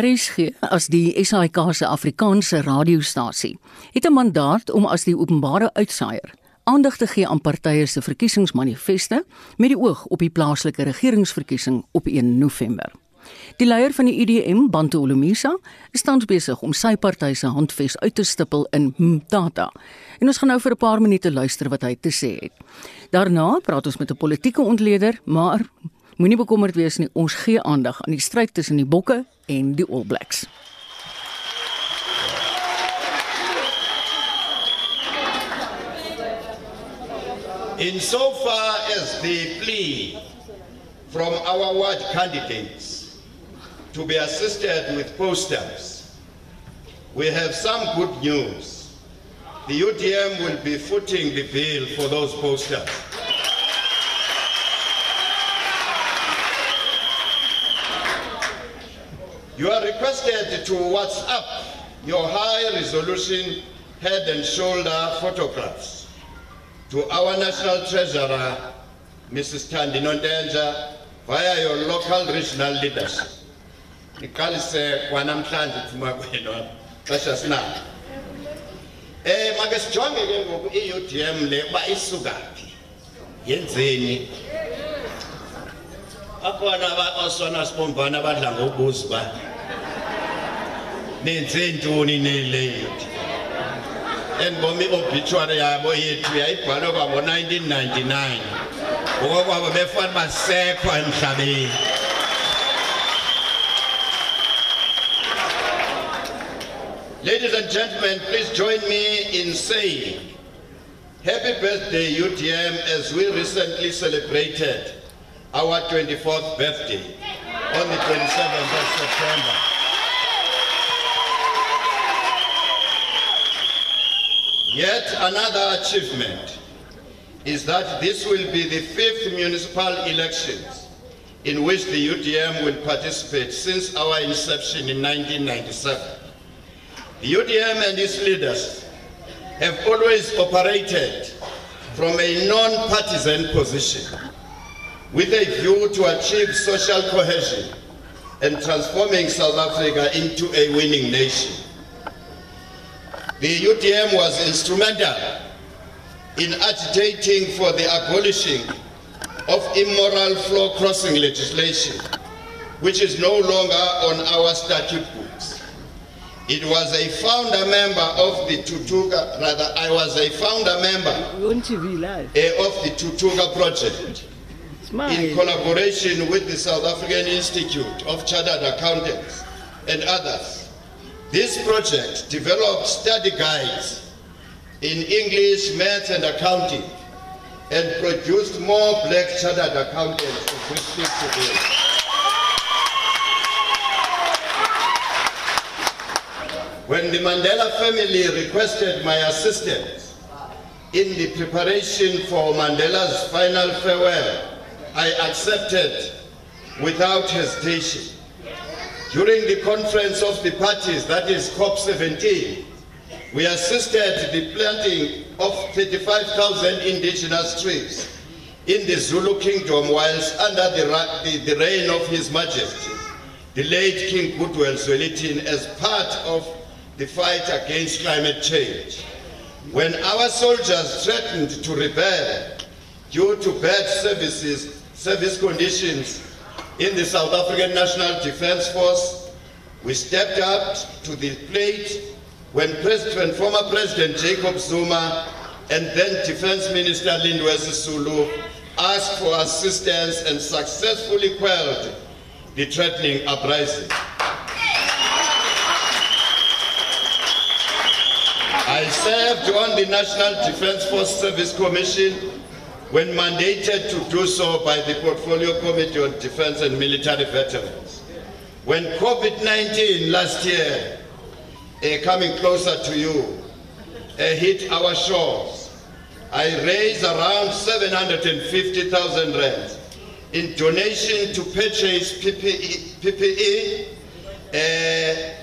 RSG as die SAIK se Afrikaanse radiostasie het 'n mandaat om as die openbare uitsaaier aandag te gee aan partye se verkiesingsmanifeste met die oog op die plaaslike regeringsverkiesing op 1 November. Die leier van die IDM, Bantu Olumisa, is tans besig om sy party se handves uit te stippel in Mtata. En ons gaan nou vir 'n paar minute luister wat hy te sê het. Daarna praat ons met 'n politieke ontleder, maar Moenie bekommerd wees nie, ons gee aandag aan die stryd tussen die Bokke en die All Blacks. In so far as the plea from our ward candidates to be assisted with posters, we have some good news. The UDM will be footing the bill for those posters. You are requested to WhatsApp your high resolution head and shoulder photographs to our National Treasurer, Mrs. Tandi Nondenja, via your local regional leadership. Iqalise kwanamhlanje kuphuma nenze ntoni neleyo endibomi obituary yabo yethu yayibhalwe kwango-1999 ngokokwabo befana basekho emhlabeni. Ladies and gentlemen, please join me in saying happy birthday UTM as we recently celebrated our 24th birthday on the 27th of September. Yet another achievement is that this will be the fifth municipal elections in which the UDM will participate since our inception in 1997. The UDM and its leaders have always operated from a non-partisan position with a view to achieve social cohesion and transforming South Africa into a winning nation. The UTM was instrumental in agitating for the abolishing of immoral floor crossing legislation, which is no longer on our statute books. It was a founder member of the Tutuga, rather, I was a founder member on TV live. eh, of the Tutuga project in collaboration with the South African Institute of Chartered Accountants and others. This project developed study guides in English, maths, and accounting and produced more black chartered accountants of which speak today. When the Mandela family requested my assistance in the preparation for Mandela's final farewell, I accepted without hesitation. During the conference of the parties, that is COP17, we assisted the planting of 35,000 indigenous trees in the Zulu kingdom whilst under the, the, the reign of His Majesty, the late King Goodwill Zwelitin as part of the fight against climate change. When our soldiers threatened to rebel due to bad services, service conditions in the South African National Defence Force, we stepped up to the plate when, President, former President Jacob Zuma and then Defence Minister Lindwesi Sulu asked for assistance and successfully quelled the threatening uprising. I served on the National Defence Force Service Commission when mandated to do so by the Portfolio Committee on Defence and Military Veterans. When COVID-19 last year, eh, coming closer to you, eh, hit our shores, I raised around 750,000 rand in donation to purchase PPE, PPE eh,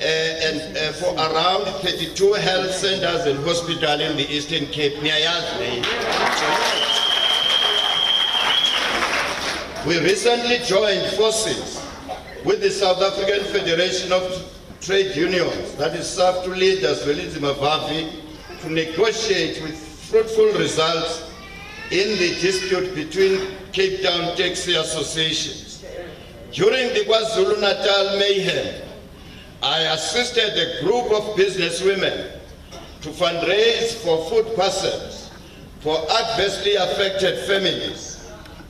eh, and uh, for around 32 health centers and hospitals in the Eastern Cape near Yazdi. We recently joined forces with the South African Federation of Trade Unions, that is SAF to lead as well to negotiate with fruitful results in the dispute between Cape Town Taxi Associations. During the KwaZulu-Natal mayhem, I assisted a group of businesswomen to fundraise for food parcels for adversely affected families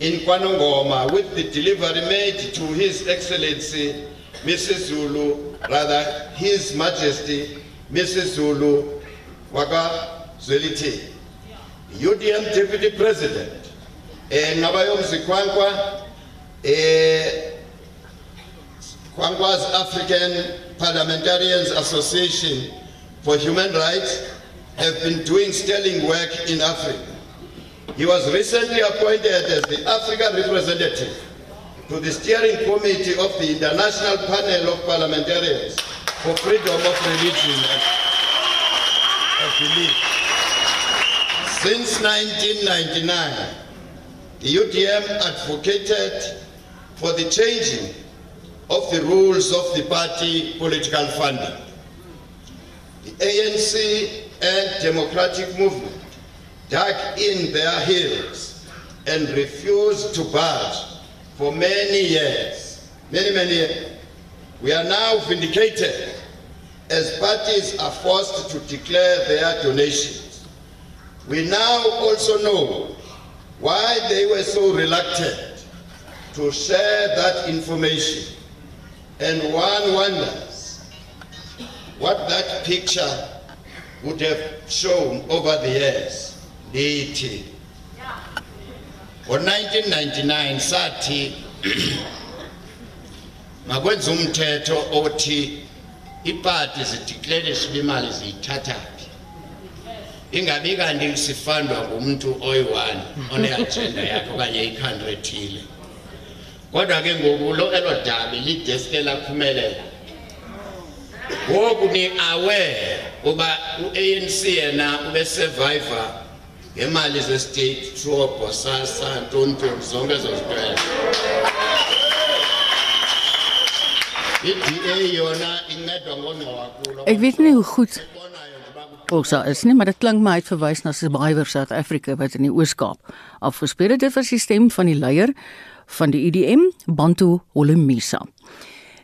in Kwanongoma with the delivery made to His Excellency Mrs. Zulu, rather His Majesty Mrs. Zulu Waka Zwelithini. UDM Deputy President eh ngabayo mzikwankwa eh African Parliamentarians Association for Human Rights have been doing sterling work in Africa. He was recently appointed as the Africa representative to the steering committee of the International Panel of Parliamentarians for Freedom of Religion and Belief. Since 1999, the UDM advocated for the changing of the rules of the party political funding. The ANC and Democratic Movement dug in their heels and refused to budge for many years. Many, many years. We are now vindicated as parties are forced to declare their donations. We now also know why they were so reluctant to share that information. And one wonders what that picture would have shown over the years. Lithi. Ngo-1999 sathi makwenza umthetho othi ipati zideclaration imali ziyithathaphi ingabi kanti sifandwa ngumuntu oyi-one one-agenda yakhe okanye ikhantri ethile. Kodwa ke ngoku lo elo dabi lideske laphumelela. Ngoku ni-aware uba u-anc yena ubesurvivor ngemali ze-state trobo sasa ntontoni zonke ezo zitwela i-da yona incedwa ngongqowakulo Ek weet nie hoe goed Bosa is nie, maar dit klink my uit verwys na Survivor South Africa wat in die Oos-Kaap afgespeel het. Dit was die stem van die leier van die IDM, Bantu Holomisa.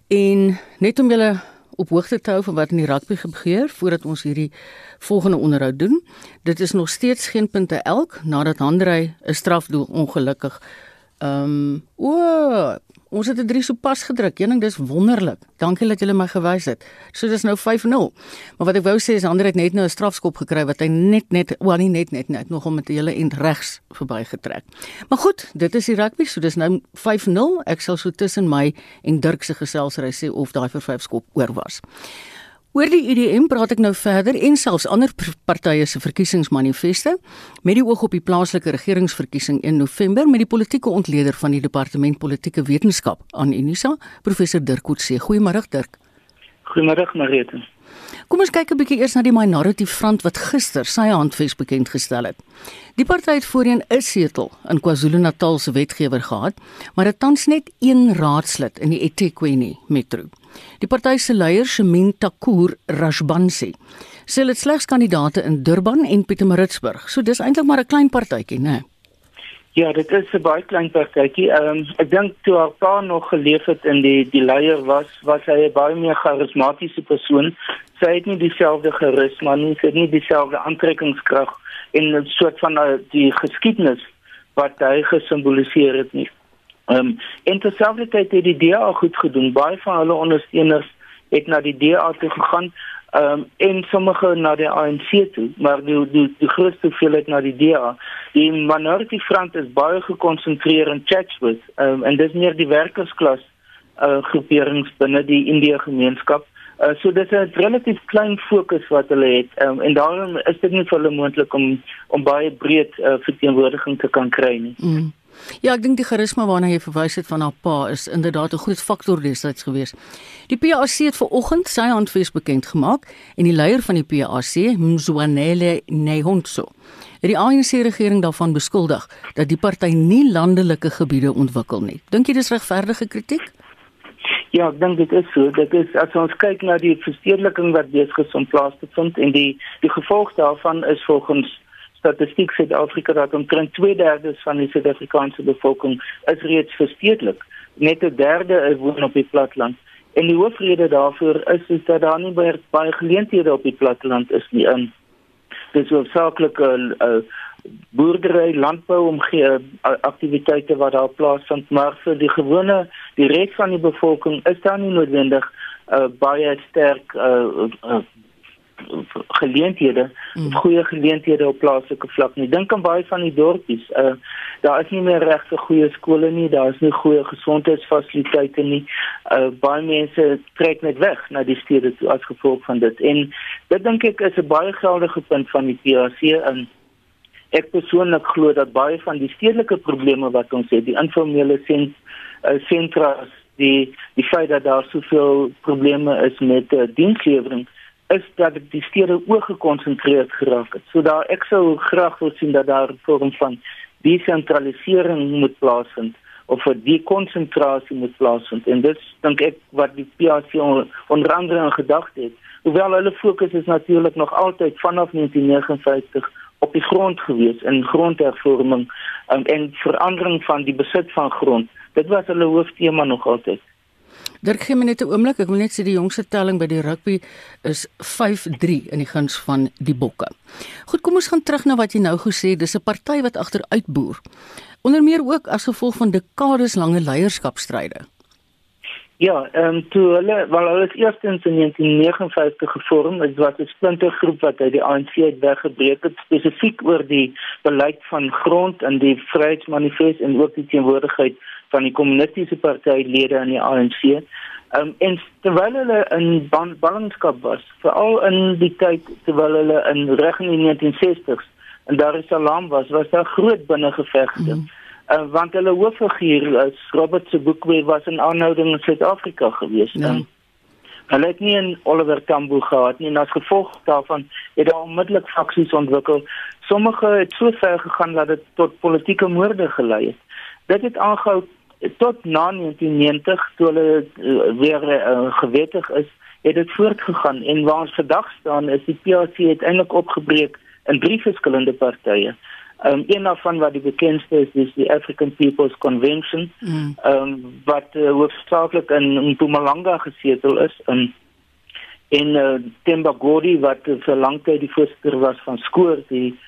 En net om julle op hoogte te hou van wat in die rugby gebeur voordat ons hierdie volgende onderhoud doen. Dit is nog steeds geen punte elk nadat Handrey 'n strafdoel ongelukkig ehm um, o Ons het 'n 3 sopas gedruk. Ening dis wonderlik. Dankie dat julle my gewys het. So dis nou 5-0. Maar wat ek wou sê is Ander het net nou 'n strafskop gekry wat hy net net wel nie net net net nog om met die hele end regs verbygetrek. Maar goed, dit is die rugby. So dis nou 5-0. Ek sal so tussen my en Dirk se geselsry sê of daai vir 5 skop oor was. Oor die IDM praat ek nou verder en selfs ander partye se verkiesingsmanifeste met die oog op die plaaslike regeringsverkiesing in November met die politieke ontleder van die departement politieke wetenskap aan Unisa, professor Dirk Coetzee. Goeiemôre Dirk. Goeiemôre Marite. Kom ons kyk 'n bietjie eers na die Minority Front wat gister sy handves bekend gestel het. Die party het voorheen 'n setel in KwaZulu-Natal se wetgewer gehad, maar dit tans net een raadslid in die eThekwini metro. Die party se leier, Shemin Takur Rajbansi, sê dit slegs kandidate in Durban en Pietermaritzburg. So dis eintlik maar 'n klein partytjie, né? Nee? Ja, dit is 'n baie klein partytjie. Ehm um, ek dink toe haar pa nog geleef het in die die leier was, was hy 'n baie meer charismatiese persoon. Sy het nie dieselfde charisma nie, sy het nie dieselfde aantrekkingskrag en 'n soort van uh, die geskiedenis wat hy gesimboliseer het nie. Ehm um, en terselfdertyd het die DA goed gedoen. Baie van hulle ondersteuners het na die DA toe gegaan ehm um, en sommige na die ANC toe, maar die die, die grootste hoeveelheid na die DA. Die Minority Front is baie gekonsentreer in Chatsworth ehm um, en dis meer die werkersklas uh, groeperings binne die Indië gemeenskap. Uh, so dis 'n relatief klein fokus wat hulle het um, en daarom is dit nie vir hulle moontlik om om baie breed uh, verteenwoordiging te kan kry nie. Mm. Ja, ek dink die charisma waarna jy verwys het van haar pa is inderdaad 'n groot faktor destyds gewees. Die PAC het vanoggend sy handves bekend gemaak en die leier van die PAC, Mzwanele Nehonso, het die ANC regering daarvan beskuldig dat die party nie landelike gebiede ontwikkel nie. Dink jy dis regverdige kritiek? Ja, ek dink dit is so. Dit is as ons kyk na die verstedeliking wat besig is om plaas te vind en die die gevolg daarvan is volgens Statistiek Suid-Afrika dat omtrent 2/3 van die Suid-Afrikaanse bevolking is reeds verstedelik. Net 'n derde woon op die platteland. En die hoofrede daarvoor is, is dat daar nie baie, baie geleenthede op die platteland is nie. In dis hoofsaaklik 'n uh, boerdery, landbou omgee aktiwiteite wat daar plaasvind, maar vir die gewone die res van die bevolking is daar nie noodwendig uh, baie sterk uh, uh, geleenthede, mm. goeie geleenthede op plaaslike vlak nie. Dink aan baie van die dorpies. Uh daar is nie meer regte goeie skole nie, daar is nie goeie gesondheidsfasiliteite nie. Uh baie mense trek net weg na die stede toe as gevolg van dit. En dit dink ek is 'n baie geldige punt van die PAC in Ek persoonlik glo dat baie van die stedelike probleme wat ons het, die informele sent, uh, sentra, die die feit dat daar soveel probleme is met uh, dienslewering, is dat die stede oor gekonsentreerd geraak het. So daar ek sou graag wil sien dat daar 'n vorm van desentralisering moet plaasvind of 'n dekonsentrasie moet plaasvind. En dit dink ek wat die PAC onder andere in gedagte het. Hoewel hulle fokus is natuurlik nog altyd vanaf 1959 op die grond gewees in grondhervorming um, en verandering van die besit van grond. Dit was hulle hooftema nog altyd. Dirk gee my net 'n oomblik. Ek wil net sê die jongste telling by die rugby is 5-3 in die guns van die Bokke. Goed, kom ons gaan terug na wat jy nou gesê het. Dis 'n party wat agteruit boer. Onder meer ook as gevolg van dekades lange leierskapstryde. Ja, ehm um, toe hulle wel hulle is eerstens in 1959 gevorm, dit was 'n splintergroep wat uit die ANC uit weggebreek het spesifiek oor die beleid van grond en die Vryheidsmanifest en ook die teenwoordigheid van die kommunistiese partylede in die ANC. Ehm um, en terwyl hulle in ballingskap was, veral in die tyd terwyl hulle in reg in die 1960s in Dar es Salaam was, was daar groot binnengevegte. Mm uh, want hulle hooffiguur is Robert se boekwee was in aanhouding in Suid-Afrika gewees. Ja. Hulle het nie 'n Oliver Tambo gehad nie en as gevolg daarvan het daar onmiddellik faksies ontwikkel. Sommige het so ver gegaan dat dit tot politieke moorde gelei het. Dit het aangehou tot na 1990 toe hulle uh, weer uh, gewettig is, het dit voortgegaan en waar ons vandag staan is die PAC uiteindelik opgebreek in drie verskillende partye. Um, een daarvan wat die bekendste is, is die African People's Convention, mm. um, wat uh, hoofdzakelijk in Mpumalanga gezetel is. Um, en uh, Temba Gori, wat uh, voor lang tijd de voorzitter was van SCOOR, die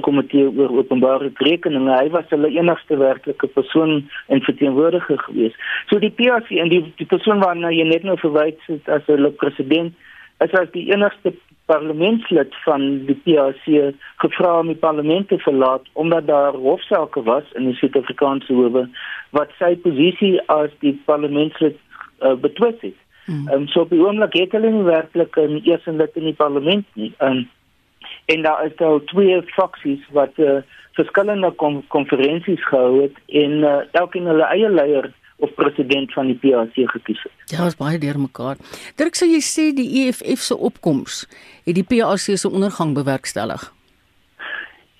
comité over openbare rekeningen, hij was de enigste werkelijke persoon en vertegenwoordiger geweest. So die PRC en die, die persoon waar je net nou verwijt zit als de president, is als die enigste parlementslid van die PAC gevra om die parlement te verlaat omdat daar hofsaake was in die Suid-Afrikaanse howe wat sy posisie as die parlementslid uh, betwis het. Hmm. Um, so by oomblik het hulle nie werklik 'n eerste lid in die parlement nie. Um, en daar is al twee faksies wat uh, verskillende konferensies gehou het en uh, elkeen hulle eie leier of president van die PAC gekies het. Ja, is baie deurmekaar. Dirk sou jy sê die EFF se opkoms het die PAC se ondergang bewerkstellig.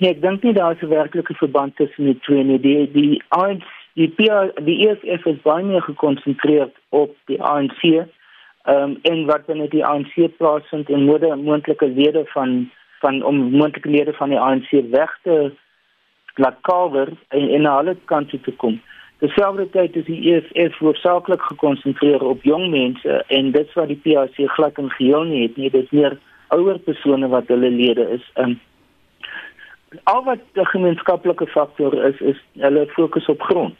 Nee, ek dink nie daar is 'n werklike verband tussen die twee nie. Die die ANC die PA, die EFF is baie meer gekonsentreer op die ANC. Ehm um, en wat binne die ANC plaasvind en mode moontlike lede van van om moontlike lede van die ANC weg te laat kalwer en in alle kante te kom. Terselfdertyd is die EFF hoofsaaklik gekonsentreer op jong mense en dit wat die PAC glad en geheel nie het nie, dit is meer ouer persone wat hulle lede is. Um, al wat 'n gemeenskaplike faktor is is hulle fokus op grond.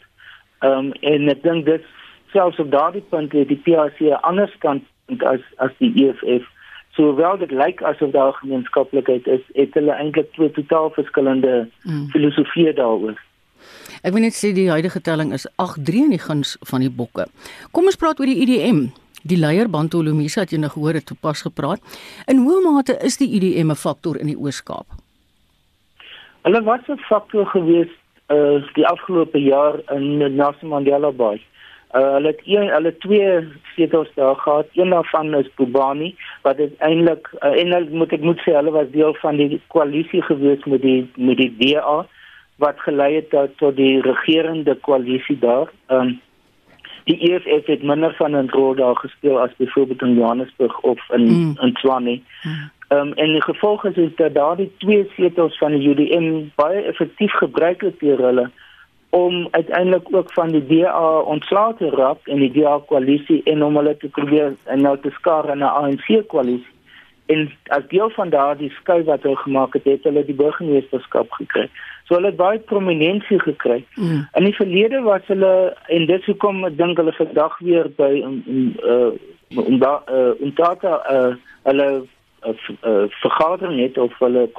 Ehm um, en ek dink dit selfs op daardie punt het die PAC 'n ander kant as as die EFF. Sowel dit lyk asof daar gemeenskaplikheid is, het hulle eintlik twee totaal verskillende mm. filosofieë daaroor. Ek wil net sê die huidige telling is 8-3 in die guns van die bokke. Kom ons praat oor die IDM. Die leier Bantu Lumisa het nou gehoor het toepas gepraat. In hoe mate is die IDM 'n faktor in die Oos-Kaap? Hulle was 'n faktor gewees uh die afgelope jaar in Nelson Mandela Bay. Uh hulle het een hulle twee setels daar gehad. Een daarvan is Bobani wat eintlik uh, en moet ek moet sê hulle was deel van die koalisie gewees met die met die DA wat gelei het tot, tot die regerende koalisie daar. Ehm um, die EFF het minder van 'n rol daar gespeel as byvoorbeeld in Johannesburg of in mm. in Tshwane. Mm. Um, en die gevolg is, is dat daardie twee setels van die UDM baie effektief gebruik het deur hulle om uiteindelik ook van die DA ontslae te raak in die DA koalisie en om hulle te probeer nou te skaar in 'n ANC koalisie. En as deel van daardie skuif wat hulle gemaak het, het hulle die burgemeesterskap gekry. So hulle het baie prominensie gekry. Mm. In die verlede was hulle en dis hoekom ek dink hulle vandag weer by om uh om daar uh om daar uh hulle uh, uh, vergadering het of hulle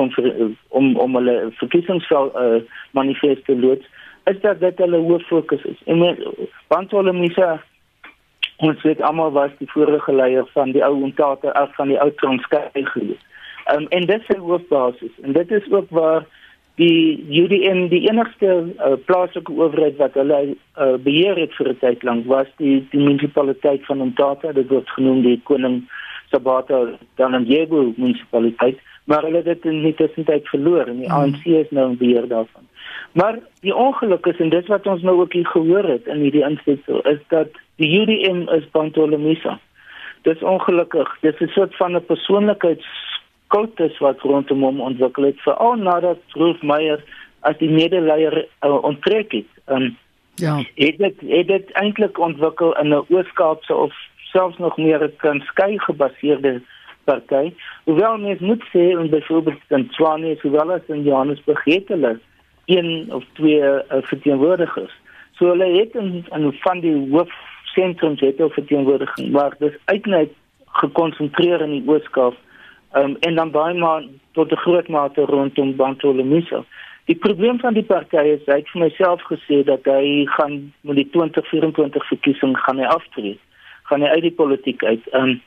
om om hulle verkiesingsveld uh manifest te loods is dat dit hulle hoof fokus is. En want hulle mense ons weet almal was die vorige leier van die ou ontate af van die ou transkei gewees. Um, en dit is hoofbasis en dit is ook waar die UDM die enigste uh, plaaslike owerheid wat hulle uh, beheer het vir 'n tyd lank was die die munisipaliteit van Ontario dit word genoem die koning Sabata Dananjebo munisipaliteit maar hulle het dit in die tussentyd verloor en die hmm. ANC is nou in beheer daarvan. Maar die ongeluk is en dit wat ons nou ook hier gehoor het in hierdie insetsel is dat die UDM is Bantolemisa. Dit is ongelukkig. Dit is 'n soort van 'n persoonlikheidskultus wat rondom hom ontwikkel het veral nadat Rolf Meyer as die medeleier uh, onttrek het. Um, ja. Het dit het dit eintlik ontwikkel in 'n Oos-Kaapse of selfs nog meer 'n kanskei gebaseerde party. Hoewel mens moet sê en byvoorbeeld in Tshwane, sowel as in Johannesburg het hulle een of twee uh, verteenwoordigers. So hulle het in, in van die hoofsentrums het hulle verteenwoordiging, maar dis uitnet gekonsentreer in die Ooskaap. Um, en dan baie maar tot 'n groot mate rondom Bantolemisa. Die probleem van die party is hy het vir myself gesê dat hy gaan met die 2024 verkiesing gaan hy aftree. Gaan hy uit die politiek uit. Um,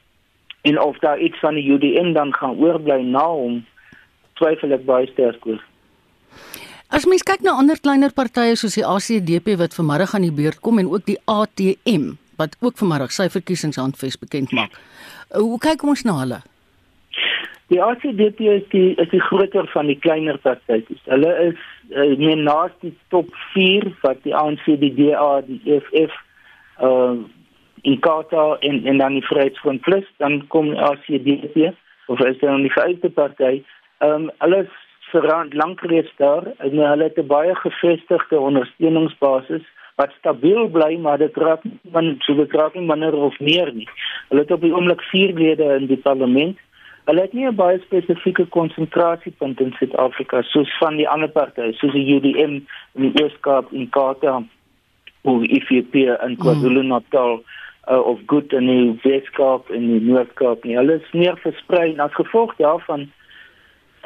en of daar iets van die UDN dan gaan oorbly na hom twyfel ek baie sterk oor. As mens kyk na ander kleiner partye soos die ACDP wat vanmiddag aan die beurt kom en ook die ATM wat ook vanmiddag sy verkiesingshandves bekend maak. Hoe kyk ons na hulle? Die ACDP is die is die groter van die kleiner partye. Hulle is uh, meer naas die top 4 wat die ANC, die DA, die EFF uh in Kota en en dan die Vryheidsfront Plus, dan kom ACDP of is dan die vyfde party. Ehm um, alles verrand lank reeds daar en hulle het 'n baie gevestigde ondersteuningsbasis wat stabiel bly maar dit raak man so betrag nie minder of meer nie. Hulle het op die oomblik 4 lede in die parlement. Hulle het nie 'n baie spesifieke konsentrasiepunt in Suid-Afrika soos van die ander partye soos die UDM in die Ooskaap en Kota of IFP in KwaZulu-Natal. Mm uh, of goed in die Weskaap en die Noord-Kaap nie. Hulle is meer versprei en as gevolg daarvan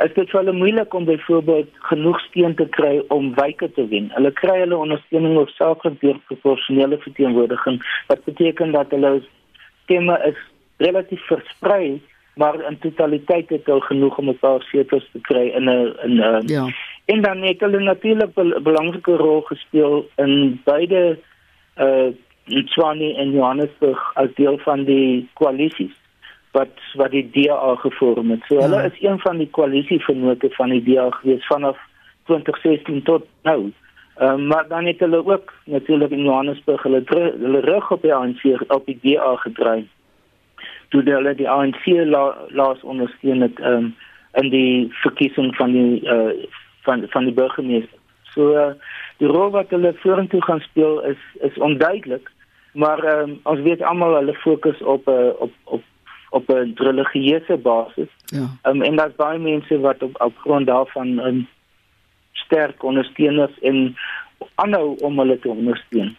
is dit hulle moeilik om byvoorbeeld genoeg steun te kry om wyke te wen. Hulle kry hulle ondersteuning hoofsaaklik deur proporsionele verteenwoordiging wat beteken dat hulle stemme is relatief versprei maar in totaliteit het hulle genoeg om 'n paar setels te kry in 'n in 'n ja. en dan het hulle natuurlik 'n belangrike rol gespeel in beide uh Tshwane en Johannesburg as deel van die koalisies wat wat die DA gevorm het. So ja. hulle is een van die koalisievennote van die DA gewees vanaf 2016 tot nou. Ehm um, maar dan het hulle ook natuurlik in Johannesburg hulle hulle rug op die ANC op die DA gedraai. Toe hulle die ANC la, laas ondersteun het ehm um, in die verkiesing van die uh, van van die burgemeester. So uh, die rol wat hulle vorentoe gaan speel is is onduidelik maar um, ons weet almal hulle fokus op 'n uh, eh, op op op 'n religieuse basis. Ja. Um, en daar's baie mense wat op op grond daarvan um, sterk ondersteuners en aanhou om hulle te ondersteun.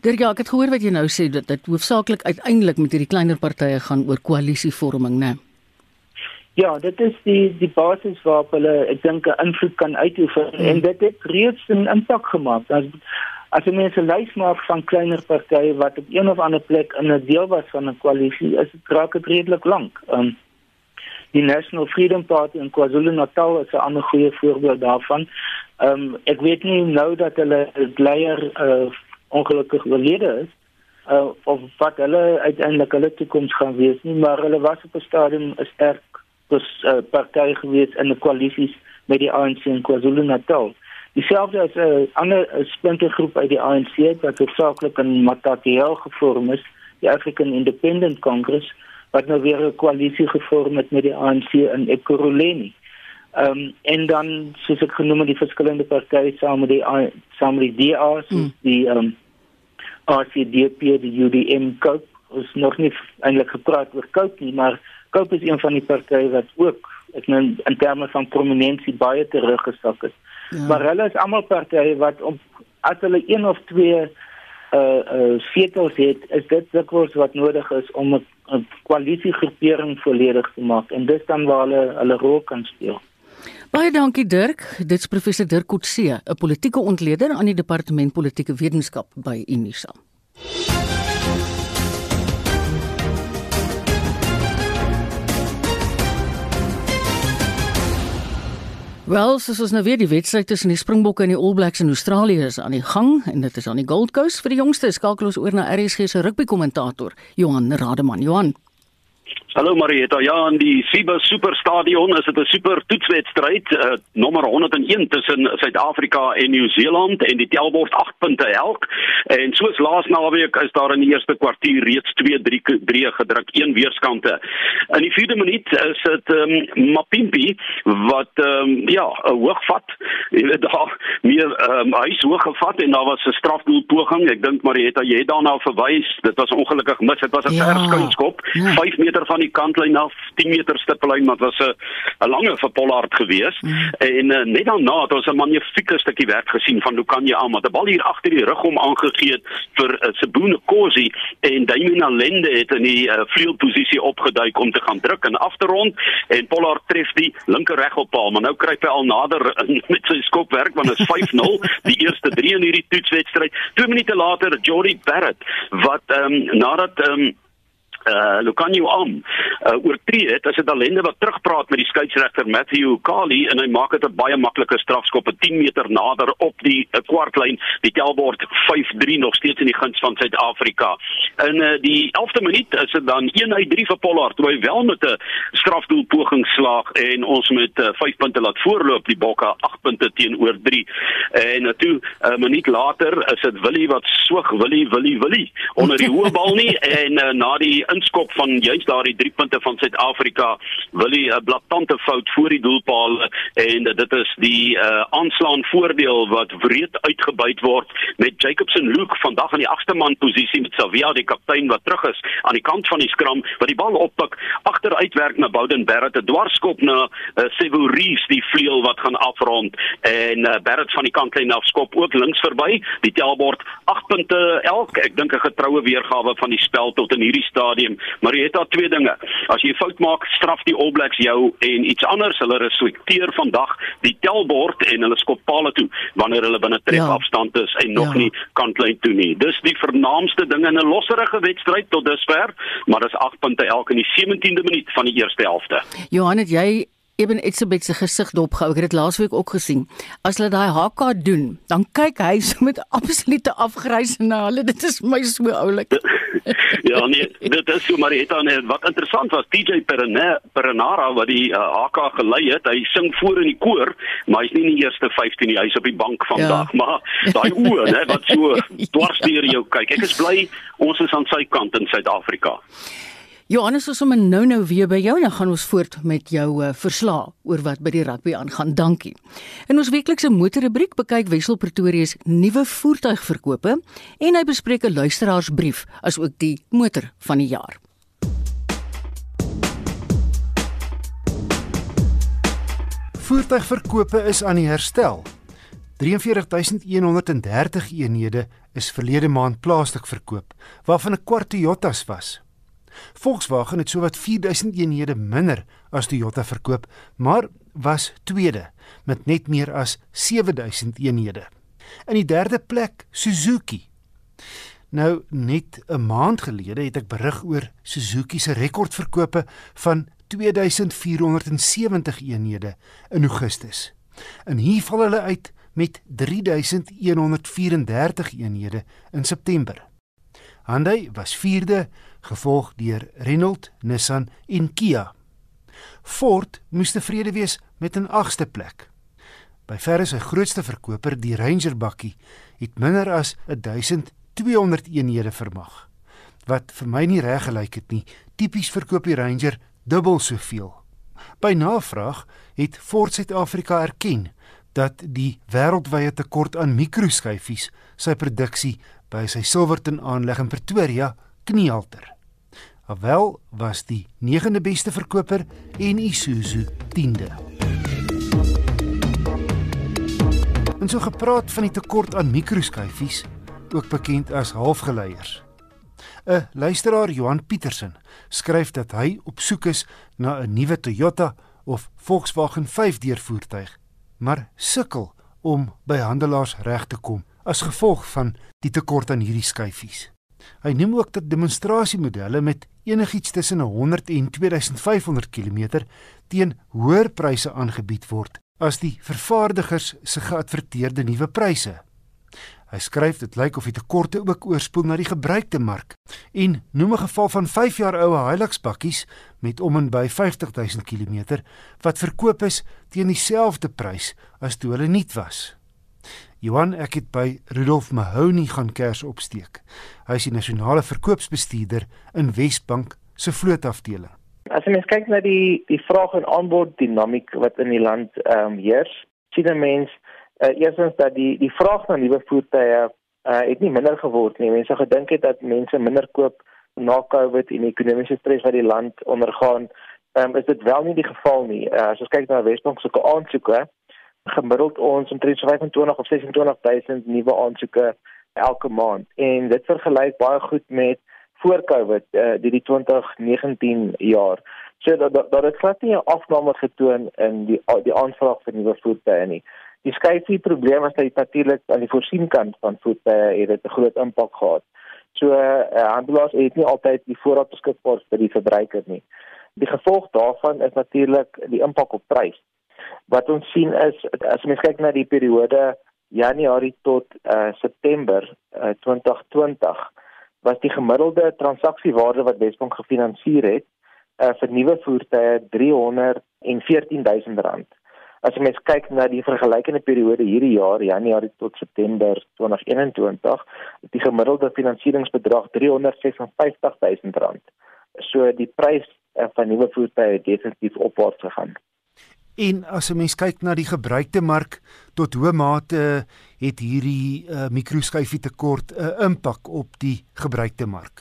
Dirk, ja, ek het gehoor wat jy nou sê dat dit hoofsaaklik uiteindelik met hierdie kleiner partye gaan oor koalisievorming, né? Ja, dit is die die basis waarop hulle ek dink 'n invloed kan uitoefen hmm. en dit het reeds 'n impak gemaak. As As jy mense lys maak van kleiner partye wat op een of ander plek in 'n deel was van 'n koalisie, is dit raak dit redelik lank. Um die National Freedom Party in KwaZulu-Natal is 'n ander goeie voorbeeld daarvan. Um ek weet nie nou dat hulle leier uh, ongelukkig oorlede is uh, of wat hulle uiteindelik hulle toekoms gaan wees nie, maar hulle was op 'n stadium 'n sterk dus, uh, party gewees in 'n koalisie met die ANC in KwaZulu-Natal. Dieselfde as 'n ander splintergroep uit die ANC wat hoofsaaklik in Matatiel gevorm is, die African Independent Congress wat nou weer 'n koalisie gevorm het met die ANC in Ekurhuleni. Ehm um, en dan soos ek genoem het die verskillende partye saam met die saam met die DA, mm. die ehm um, RCDP, die UDM Cope, ons nog nie eintlik gepraat oor Cope nie, maar Cope is een van die partye wat ook ek nou in terme van prominensie baie teruggesak het. Ja. Maar hulle is almal partye wat om as hulle een of twee uh uh setels het, is dit dikwels wat nodig is om 'n koalisiegroepering volledig te maak en dis dan waar hulle hulle rol kan speel. Baie dankie Dirk. Dit's professor Dirk Coetzee, 'n politieke ontleder aan die departement politieke wetenskap by Unisa. Wel, soos ons nou weet, die wedstryd tussen die Springbokke en die All Blacks in Australië is aan die gang en dit is aan die Gold Coast vir die jongste skakel ons oor na RSG se rugby kommentator Johan Rademan. Johan Hallo Marieta, ja, in die FIBA Superstadion is dit 'n super toetswedstryd, uh, nommer 101 tussen Suid-Afrika en Nieu-Seeland en die telbord 8 punte elk. En soos laas naweek is daar in die eerste kwartier reeds 2-3 gedruk, een weerskante. In die 4de minuut is dit um, Mapimpi wat um, ja, 'n hoog vat. Jy weet daar meer um, hy is hoog gevat en daar was 'n strafdoelpoging. Ek dink Marieta, jy het daarna verwys. Dit was ongelukkig mis. Dit was 'n ja. verskuinskop, ja. 5 meter van die kantlyn af 10 meter stippellyn maar dit was 'n 'n lange vir Pollard gewees mm. en uh, net daarna het ons 'n magnifieke stukkie werk gesien van Lukanye aan met 'n bal hier agter die rug om aangegee het vir uh, Sebune Kosi en Damien Allende het in die uh, vleuelposisie opgeduik om te gaan druk en af te rond en Pollard tref die linker reg op paal. Maar nou kruip hy al nader in, met sy skopwerk want dit is 5-0 die eerste 3 in hierdie toetswedstryd 2 minute later Jordi Barrett wat ehm um, nadat ehm um, uh Lucanio om uh, oortree het as 'n talende wat terugpraat met die skeieregter Matthew Kali en hy maak dit 'n baie maklike strafskop 'n 10 meter nader op die uh, kwartlyn die telbord 5-3 nog steeds in die guns van Suid-Afrika. In uh, die 11de minuut is dit dan 1-3 vir Pollard toe hy wel met 'n strafdoel poging slaag en ons met uh, 5 punte laat voorloop die Bokke 8 punte teenoor 3. En uh, toe 'n uh, minuut later is dit Willie wat soog Willie Willie Willie onder die hoë bal nie en uh, na die inskop van juist daardie drie punte van Suid-Afrika wil hy 'n blaatante fout voor die doelpaal en dit is die uh, aanslaan voordeel wat wreed uitgebuit word met Jacobson Luke vandag in die agste man posisie met Savia die kaptein wat terug is aan die kant van die skram wat die bal oppik agteruitwerk na Bowden Barrett 'n dwarskop na uh, Severies die vleuel wat gaan afrond en uh, Barrett van die kantlyn af skop ook links verby die tellbord 8 punte elk ek dink 'n getroue weergawe van die spel tot in hierdie stadium stadium, maar jy het daar twee dinge. As jy fout maak, straf die All Blacks jou en iets anders. Hulle respekteer vandag die telbord en hulle skop palle toe wanneer hulle binne tref ja. afstand is en nog ja. nie kantlyn toe nie. Dis die vernaamste ding in 'n losserige wedstryd tot dusver, maar dis 8 punte elke in die 17de minuut van die eerste helfte. Johan, het jy Eben Etzebeth se gesig dopgehou. Ek het dit laasweek ook gesien. As hulle daai HK doen, dan kyk hy so met absolute afgrys na hulle. Dit is my so oulik. ja nee, dit is so maar het dan wat interessant was, TJ Perenara wat die uh, HK gelei het, hy sing voor in die koor, maar hy's nie in die eerste 15 nie. Hy's op die bank vandag, ja. maar daai oë, né, wat so dwars deur jou kyk. Ek is bly ons is aan sy kant in Suid-Afrika. Johannes ons om nou nou weer by jou dan gaan ons voort met jou uh, verslag oor wat by die rugby aangaan. Dankie. In ons weeklikse motorrubriek bekyk Wessel Pretoria se nuwe voertuigverkope en hy bespreek 'n luisteraarsbrief asook die motor van die jaar. Voertuigverkope is aan die herstel. 43130 eenhede is verlede maand plaaslik verkoop, waarvan 'n kwart Toyotas was. Volkswagen het sowat 4000 eenhede minder as Toyota verkoop, maar was tweede met net meer as 7000 eenhede. In die derde plek Suzuki. Nou net 'n maand gelede het ek berig oor Suzuki se rekordverkope van 2470 eenhede in Augustus. En hier val hulle uit met 3134 eenhede in September. Hyundai was 4de gevolg deur Renault, Nissan en Kia. Ford moes tevrede wees met 'n 8ste plek. By verre sy grootste verkoper, die Ranger bakkie, het minder as 1200 eenhede vermag. Wat vir my nie reg gelyk het nie. Tipies verkoop die Ranger dubbel soveel. By navraag het Ford Suid-Afrika erken dat die wêreldwye tekort aan mikroskyfies sy produksie by sy Silverton aanleg in Pretoria kniehalter. Alwel was die 9de beste verkoper en Isuzu 10de. En so gepraat van die tekort aan mikroskyfies, ook bekend as halfgeleiers. 'n Luisteraar Johan Petersen skryf dat hy op soek is na 'n nuwe Toyota of Volkswagen 5-deur voertuig, maar sukkel om by handelaars reg te kom as gevolg van die tekort aan hierdie skyfies. Hy noem ook dat demonstrasiemodelle met enigiets tussen 100 en 2500 km teen hoër pryse aangebied word as die vervaardigers se geadverteerde nuwe pryse. Hy skryf dit lyk of die tekorte ook oorspoel na die gebruikte mark en noem 'n geval van 5 jaar ou Hilux bakkies met om en by 50000 km wat verkoop is teen dieselfde prys as toe hulle nuut was. Johan ek het by Rudolf Mahoney gaan kers opsteek. Hy is die nasionale verkoopsbestuurder in Wesbank se vlootafdeling. As jy mens kyk na die die vraag en aanbod dinamiek wat in die land ehm um, heers, sien 'n mens uh, eerstens dat die die vraag na nuwe voertuie uh, het nie minder geword nie. Mense gedink het dat mense minder koop na Covid en die ekonomiese stres wat die land ondergaan. Ehm um, is dit wel nie die geval nie. Uh, as ons kyk na Wesbank se aansoeke, gemiddeld ons omtrent 25 of 26000 nuwe aansoeke elke maand en dit vergelyk baie goed met voor Covid uh, die die 2019 jaar. So dat dat, dat het glad nie 'n afname getoon in die die aanvraag vir nuwe voertuie nie. Die skyfie probleem dat dit natuurlik aan die voorsienkant van voertuie het dit 'n groot impak gehad. So uh, handelaars het nie altyd die voorraad beskikbaar vir die verbruiker nie. Die gevolg daarvan is natuurlik die impak op prys. Wat ons sien is as mens kyk na die periode Januarie tot uh, September uh, 2020 was die gemiddelde transaksiewaarde wat Wesbank gefinansier het uh, vir nuwe voertuie R314 000. As jy mens kyk na die vergelykende periode hierdie jaar, Januarie tot September 2021, het die gemiddelde finansieringsbedrag R356 000. So die prys uh, van nuwe voertuie het definitief opwaarts gegaan. En as 'n mens kyk na die gebruikte mark tot hoe mate het hierdie uh, mikroskyfie tekort 'n uh, impak op die gebruikte mark?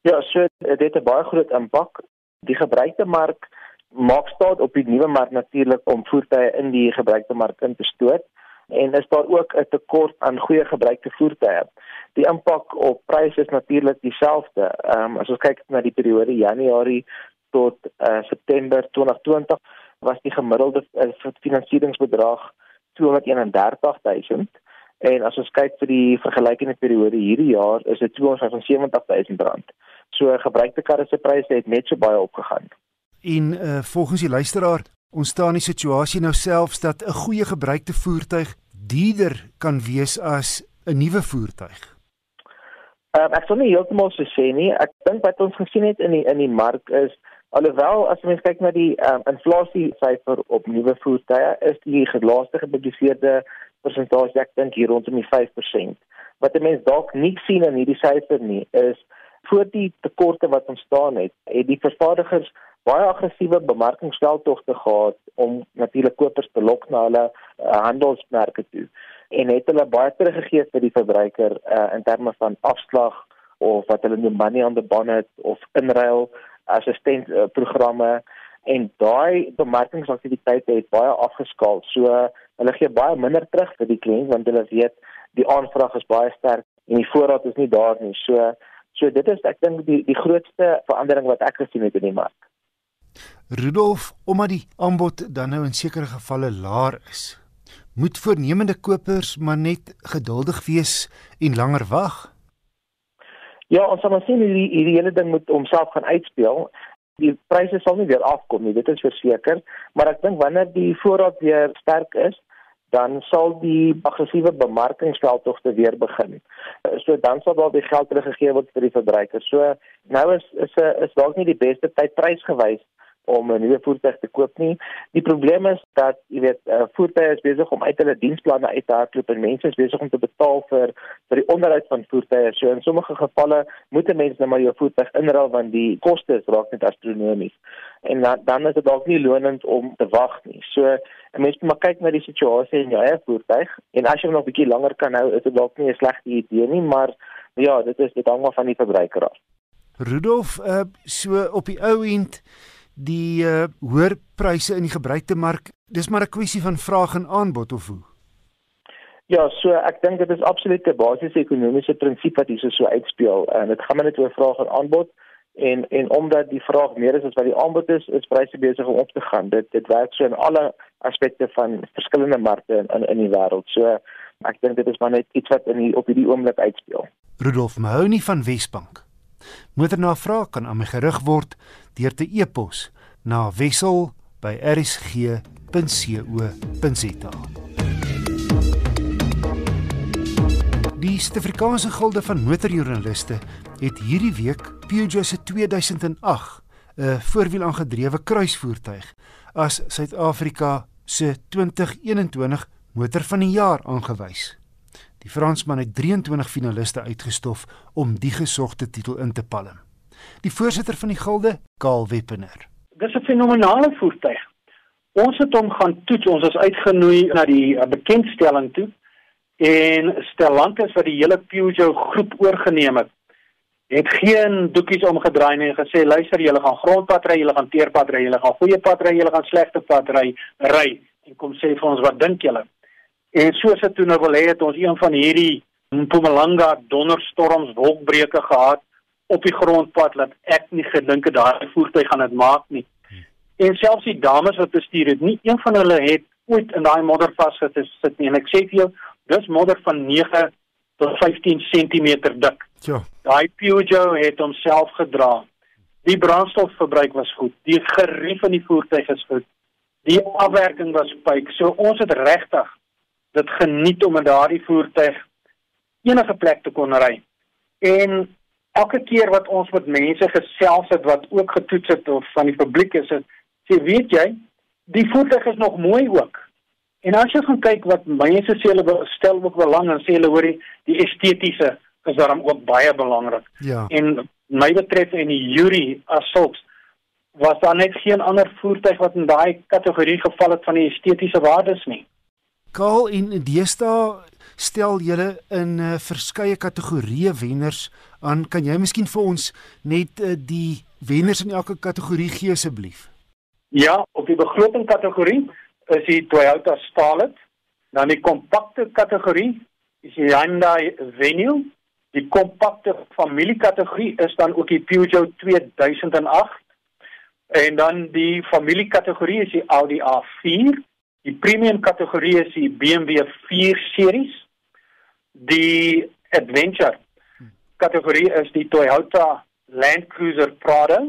Ja, so dit het 'n baie groot impak. Die gebruikte mark maak staat op die nuwe mark natuurlik om voertuie in die gebruikte mark in te stoot en is daar ook 'n tekort aan goeie gebruikte voertuie. Die impak op pryse is natuurlik dieselfde. Ehm um, as ons kyk na die periode Januarie tot uh, September 2020 was die gemiddelde uh, finansieringsbedrag 231000 en as ons kyk vir die vergelykende periode hierdie jaar is dit 275000 rand. So gebruikte karre se pryse het net so baie opgegaan. En uh, volgens die luisteraar ontstaan die situasie nou selfs dat 'n goeie gebruikte voertuig duurder kan wees as 'n nuwe voertuig. Uh, ek sou nie heeltemal so sê nie. Ek dink wat ons gesien het in die in die mark is Alhoewel as jy kyk na die um, inflasie syfer op nuwe voertuie, is die laaste gepubliseerde persentasie ek dink hier rondom die 5%. Wat mense dalk nie sien in hierdie syfer nie, is voor die tekorte wat ontstaan het, het die vervaardigers baie aggressiewe bemarkingsveldtogte gehad om natuurlik kopers te lok na hulle uh, handelsmerke toe en het hulle baie teruggegee vir die verbruiker uh, in terme van afslag of wat hulle noem money on the bonnet of inruil assistent uh, programme en daai bemarkingsaktiwiteite het baie afgeskaal. So hulle gee baie minder terug vir die kliënt want hulle weet die aanvraag is baie sterk en die voorraad is nie daar nie. So so dit is ek dink die die grootste verandering wat ek gesien het in die mark. Rudolf, omdat die aanbod dan nou in sekere gevalle laer is, moet voornemende kopers maar net geduldig wees en langer wag. Ja, ons sal maar sien hoe die hierdie hele ding moet homself gaan uitspeel. Die pryse sal nie weer afkom nie, dit is verseker, maar ek dink wanneer die voorraad weer sterk is, dan sal die aggressiewe bemarkingsveldtogte weer begin. So dan sal daar weer geld teruggegee word vir die verbruiker. So nou is is 'n is dalk nie die beste tyd prysgewys om 'n nuwe voertuig te koop nie. Die probleem is dat jy weet uh, voertuie is besig om uit hulle diensplanne uit te hardloop en mense is besig om te betaal vir vir die onderhoud van voertuie. So in sommige gevalle moet 'n mens net maar jou voertuig inruil want die koste raak net astronomies. En dan dan is dit dalk nie lonend om te wag nie. So 'n mens moet maar kyk na die situasie in jou eie voertuig en as jy nog 'n bietjie langer kan hou, is dit dalk nie 'n slegte idee nie, maar ja, dit is dit hang maar van die verbruiker af. Rudolf, uh, so op die ou end die uh, hoër pryse in die gebruikte mark, dis maar 'n kwessie van vraag en aanbod of hoe? Ja, so ek dink dit is absoluut 'n basiese ekonomiese prinsip wat hier so uitspeel en dit gaan maar net oor vraag en aanbod en en omdat die vraag meer is as wat die aanbod is, is pryse besig om op te gaan. Dit dit werk so in alle aspekte van verskillende markte in in, in die wêreld. So ek dink dit is maar net iets wat in die, op hierdie oomblik uitspeel. Rudolf Mahoney van Wesbank. Moedernavraag kan aan my gerig word deur te e-pos na wissel@rsg.co.za. Die Suid-Afrikaanse Gilde van Motorjoernaliste het hierdie week Peugeot se 2008 'n voorwielaangedrewe kruisvoertuig as Suid-Afrika se 2021 motor van die jaar aangewys. Die Fransman het 23 finaliste uitgestof om die gesogte titel in te palm. Die voorsitter van die Gilde, Karl Weppener. Dis 'n fenominale voertuig. Ons het hom gaan toets. Ons is uitgenooi na die uh, bekendstelling toe en Stellantis wat die hele Peugeot groep oorgeneem het, het geen doekies omgedraai nie en gesê luister julle gaan grondpad ry, julle gaan teerpad ry, julle gaan goeie pad ry, julle gaan slegte pad ry, ry en kom sê vir ons wat dink julle? En soos dit toe nou wil hê het ons een van hierdie Mpumalanga donderstorms wolkbreuke gehad op die grondpad dat ek nie gedink het daai voertuig gaan dit maak nie. En selfs die dames wat bestuur het, nie een van hulle het ooit in daai modder vasgesit nie. En ek sê vir jou, dis modder van 9 tot 15 cm dik. Ja. Daai Peugeot het homself gedra. Die brandstofverbruik was goed. Die gerief van die voertuig is goed. Die afwerking was pyk. So ons het regtig dit geniet om in daardie voertuig enige plek te kon ry. En elke keer wat ons met mense gesels het wat ook getoets het of van die publiek is, het, sê weet jy, die voertuig is nog mooi ook. En as jy gaan kyk wat mense sê hulle stel ook belang en sê hulle hoor die, die estetiese is daarom ook baie belangrik. Ja. En my betref en die jury as sulks was daar net geen ander voertuig wat in daai kategorie geval het van die estetiese waardes nie. Kaal en Deesta stel julle in uh, verskeie kategorieë wenners aan. Kan jy miskien vir ons net uh, die wenners in elke kategorie gee asseblief? Ja, op die begroting kategorie is die Toyota Starlet. Dan die kompakte kategorie is die Hyundai Venue. Die kompakte familiekategorie is dan ook die Peugeot 2008. En dan die familiekategorie is die Audi A4. Die premium kategorie is die BMW 4 series. Die adventure kategorie is die Toyota Land Cruiser Prado.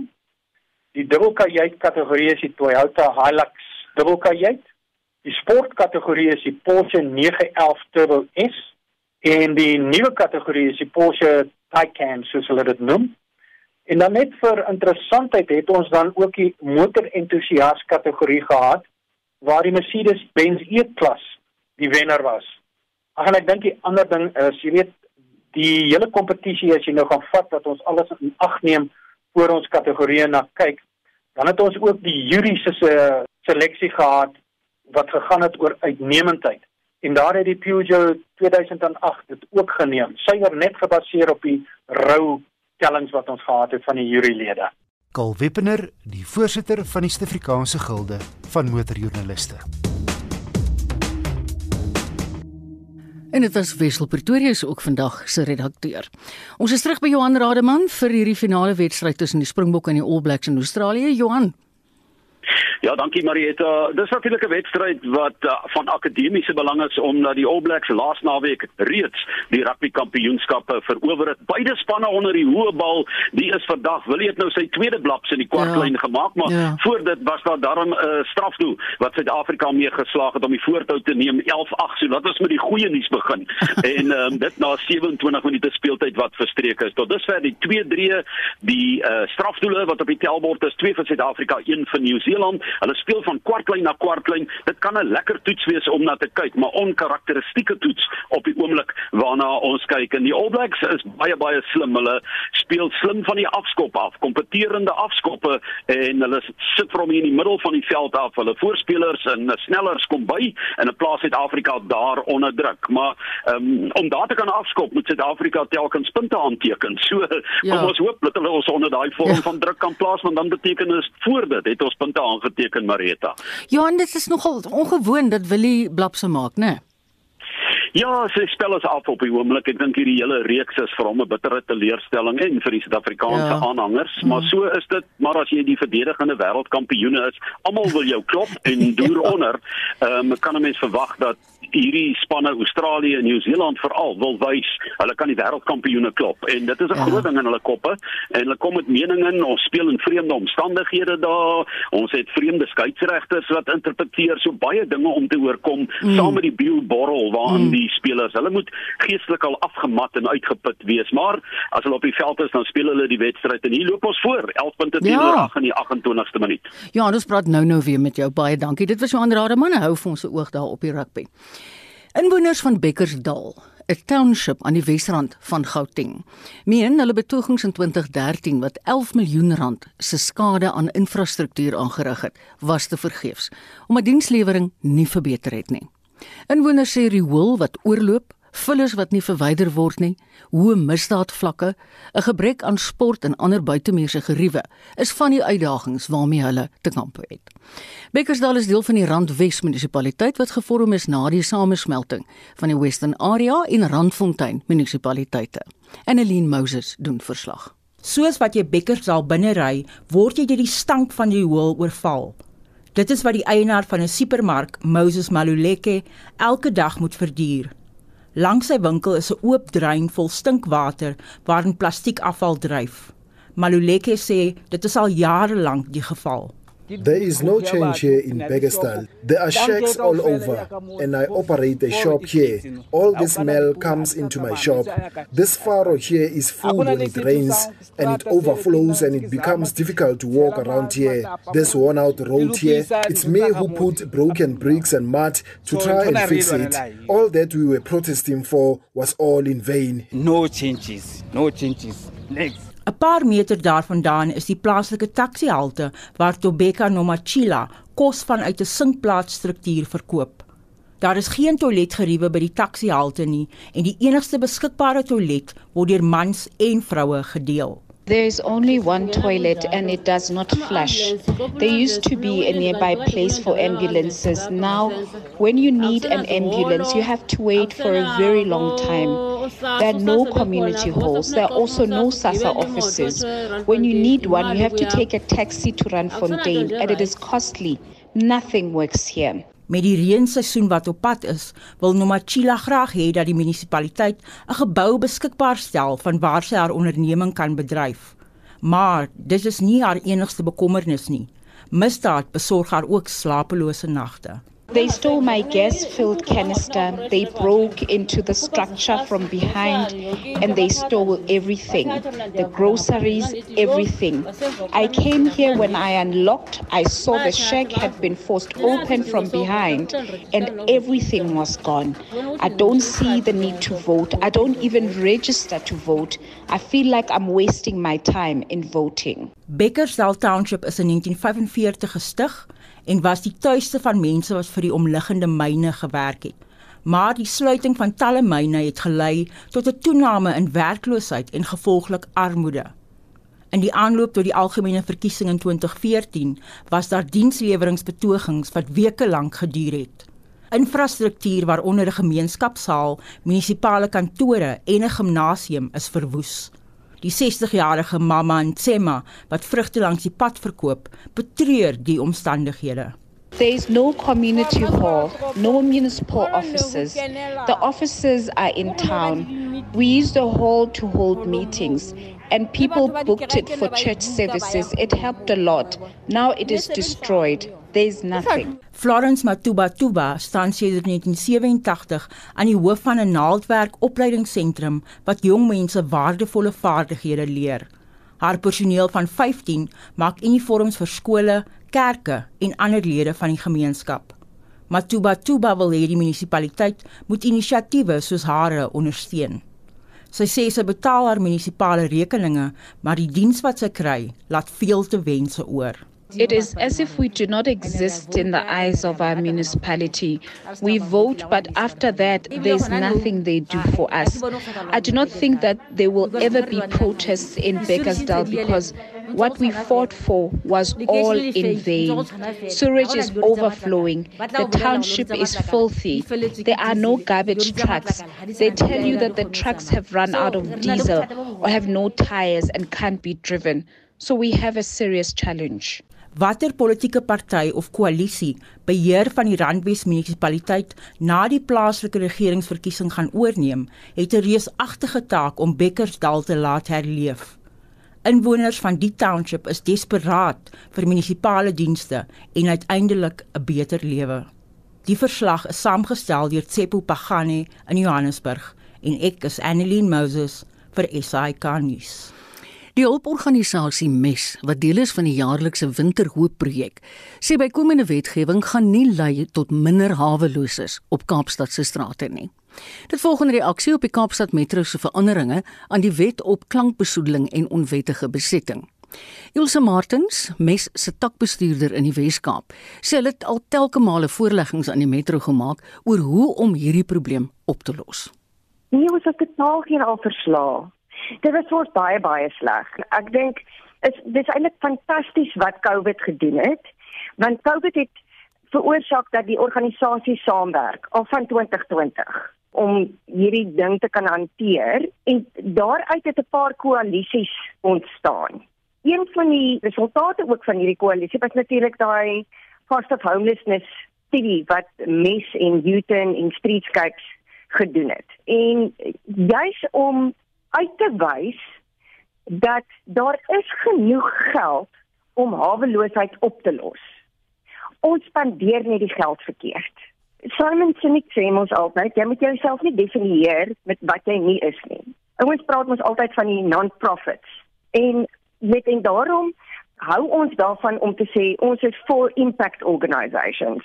Die dubbelkajuit kategorie is die Toyota Hilux dubbelkajuit. Die sport kategorie is die Porsche 911 Turbo S en die nuwe kategorie is die Porsche Taycan soos hulle dit noem. En dan net vir interessantheid het ons dan ook die motorentoesias kategorie gehad waar die Mercedes-Benz E-klas die wenner was. Ag en ek dink die ander ding is, jy weet, die hele kompetisie as jy nou gaan vat dat ons alles in ag neem voor ons kategorieë na kyk, dan het ons ook die juriese se seleksie gehad wat gegaan het oor uitnemendheid. En daar het die Peugeot 2008 dit ook geneem. Sywer net gebaseer op die rou tellings wat ons gehad het van die jurylede. Karl Wippener, die voorsitter van die Suid-Afrikaanse Gilde van Motorjoernaliste. En dit was Wessel Pretorius ook vandag se redakteur. Ons is terug by Johan Rademan vir hierdie finale wedstryd tussen die Springbokke en die All Blacks in Australië. Johan. Ja, dankie Marieta. Dis natuurlik 'n wedstryd wat uh, van akademiese belang is omdat die All Blacks laas naweek reeds die rugby kampioenskappe verower het. Beide spanne onder die hoë bal, die is vandag wil dit nou sy tweede blaps in die kwartlyn ja. gemaak, maar ja. voor dit was daar darm 'n uh, strafdoel wat Suid-Afrika mee geslaag het om die voortou te neem 11-8. So laat ons met die goeie nuus begin. en um, dit na 27 minute speeltyd wat verstreek is. Tot dusver die 2-3 die uh, strafdoele wat op die tellbord is, 2 vir Suid-Afrika, 1 vir Nieu-Seeland. Hulle speel van kwartlyn na kwartlyn. Dit kan 'n lekker toets wees om na te kyk, maar onkarakteristieke toets op die oomblik waarna ons kyk. En die All Blacks is baie baie slim. Hulle speel slim van die afskop af, kompeterende afskoppe en hulle sit vir hom in die middel van die veld af. Hulle voorspelers en snellers kom by en 'n plaas Suid-Afrika daar onder druk. Maar um, om daar te kan afskop, moet Suid-Afrika telkens punte aanteken. So ja. ons hoop dat hulle ons onder daai vorm ja. van druk kan plaas want dan beteken dit voor dit het ons punte aangeteken Marita. En dit is nogal ongewoon dat Willie Blapse maak, né? Nee? Ja, sy spel is af op die oomblik. Ek dink hierdie hele reeks is vir hom 'n bittere teleurstelling en vir die Suid-Afrikaanse ja. aanhangers, maar so is dit. Maar as jy die verdedigende wêreldkampioene is, almal wil jou klop en deur ja. onder. Ehm um, kan 'n mens verwag dat hierdie spanne Australië en Nieu-Seeland veral wil wys hulle kan die wêreldkampioene klop. En dit is 'n ja. groot ding in hulle koppe. En hulle kom met meninge ons speel in vreemde omstandighede daar. Ons het vreemde skeieregters wat interpreteer. So baie dinge om te oorkom mm. saam met die bioborrel waarin mm. die spelers hulle moet geestelik al afgemat en uitgeput wees. Maar as hulle op die veld is dan speel hulle die wedstryd en hier loop ons voor. 11 punte teenoor ja. 8 in die 28ste minuut. Ja ons praat nou nou weer met jou. Baie dankie. Dit was Johan Rademan. Hou vir ons se oog daar op die rugby Inwoners van Bekkersdal, 'n township aan die Wesrand van Gauteng, meen hulle betogings in 2013 wat 11 miljoen rand se skade aan infrastruktuur aangerig het, was te vergeefs omdat dienslewering nie verbeter het nie. Inwoners sê riool wat oorloop vullis wat nie verwyder word nie, hoë misdaadvlakke, 'n gebrek aan sport en ander buitemuurse geriewe is van die uitdagings waarmee hulle te kamp het. Bekkersdal is deel van die Randwes munisipaliteit wat gevorm is na die samesmelting van die Western Area en Randfontein munisipaliteite. Annelien Moses doen verslag. Soos wat jy Bekkersdal binne ry, word jy deur die stank van die hoël oorval. Dit is wat die eienaar van 'n supermark, Moses Maluleke, elke dag moet verduur. Langs sy winkel is 'n oop drein vol stinkwater waarin plastiekafval dryf. Maluleke sê dit is al jare lank die geval. There is no change here in Begestal. There are shacks all over, and I operate a shop here. All the smell comes into my shop. This furrow here is full when it rains, and it overflows, and it becomes difficult to walk around here. This worn out road here, it's me who put broken bricks and mud to try and fix it. All that we were protesting for was all in vain. No changes, no changes. Next. 'n Paar meter daarvandaan is die plaaslike taksihalte waar Tobeka Nomachila kos vanuit 'n sinkplaasstruktuur verkoop. Daar is geen toiletgeriewe by die taksihalte nie en die enigste beskikbare toilet word deur mans en vroue gedeel. There is only one toilet and it does not flush. There used to be a nearby place for ambulances. Now, when you need an ambulance, you have to wait for a very long time. There are no community halls. There are also no SASA offices. When you need one, you have to take a taxi to Ranfontein and it is costly. Nothing works here. Met die reenseisoen wat op pad is, wil Nomachila graag hê dat die munisipaliteit 'n gebou beskikbaar stel van waar sy haar onderneming kan bedryf. Maar dit is nie haar enigste bekommernis nie. Misdaad besorg haar ook slapelose nagte. They stole my gas filled canister. They broke into the structure from behind and they stole everything the groceries, everything. I came here when I unlocked. I saw the shack had been forced open from behind and everything was gone. I don't see the need to vote. I don't even register to vote. I feel like I'm wasting my time in voting. Beckersdale Township is in 1945 gestig en was die tuiste van mense wat vir die omliggende myne gewerk het. Maar die sluiting van talle myne het gelei tot 'n toename in werkloosheid en gevolglik armoede. In die aanloop tot die algemene verkiesing in 2014 was daar diensleweringsbetogings wat weke lank geduur het. Infrastruktuur waaronder 'n gemeenskapsaal, munisipale kantore en 'n gimnasium is verwoes. Die 60-jarige Mama Ntsema wat vrugte langs die pad verkoop, betreur die omstandighede. There is no community hall, no municipal offices. The offices are in town. We use the hall to hold meetings, and people booked it for church services. It helped a lot. Now it is destroyed. There is nothing. Florence Matuba Tuba staan sedert 1987 aan die hoof van 'n naaldwerk opleidingsentrum wat jong mense waardevolle vaardighede leer. Haar personeel van 15 maak uniforms vir skole, kerke en ander lede van die gemeenskap. Matuba Tuba wil hê die munisipaliteit moet inisiatiewe soos hare ondersteun. Sy sê sy betaal haar munisipale rekeninge, maar die diens wat sy kry, laat veel te wense oor. It is as if we do not exist in the eyes of our municipality. We vote, but after that, there's nothing they do for us. I do not think that there will ever be protests in Bakersdale because what we fought for was all in vain. Sewage is overflowing. The township is filthy. There are no garbage trucks. They tell you that the trucks have run out of diesel or have no tires and can't be driven. So we have a serious challenge. Watter politieke party of koalisie beheer van die Randwes munisipaliteit na die plaaslike regeringsverkiesing gaan oorneem, het 'n reusagtige taak om Bekkersdal te laat herleef. Inwoners van die township is desperaat vir munisipale dienste en uiteindelik 'n beter lewe. Die verslag is saamgestel deur Tsepo Pagani in Johannesburg en ek is Annelien Moses vir SAK nuus. Die hulporganisasie MES, wat deel is van die jaarlikse Winterhoop projek, sê bykomende wetgewing gaan nie lei tot minder haweloses op Kaapstad se strate nie. Dit volg 'n reaksie op die Kaapstad Metro se veranderinge aan die wet op klankbesoedeling en onwettige besetting. Ilse Martins, MES se takbestuurder in die Wes-Kaap, sê hulle het al telke male voorleggings aan die Metro gemaak oor hoe om hierdie probleem op te los. Nee, ons het dit nou hier al verslae. Dit was ons baie baie sleg. Ek dink is dis eintlik fantasties wat COVID gedoen het, want COVID het veroorsaak dat die organisasie saamwerk al van 2020 om hierdie ding te kan hanteer en daaruit het 'n paar koalisies ontstaan. Een van die resultate ook van hierdie koalisie was natuurlik daai cost of homelessness studie wat MES en Newton en Streetscapes gedoen het. En juis om uit te wys dat daar is genoeg geld om haweloosheid op te los. Ons spandeer net die geld verkeerd. Simon Sinek sê ons altyd, jy moet jouself nie definieer met wat jy nie is nie. Ons praat ons altyd van die non-profits en net en daarom hou ons daarvan om te sê ons is for impact organisations.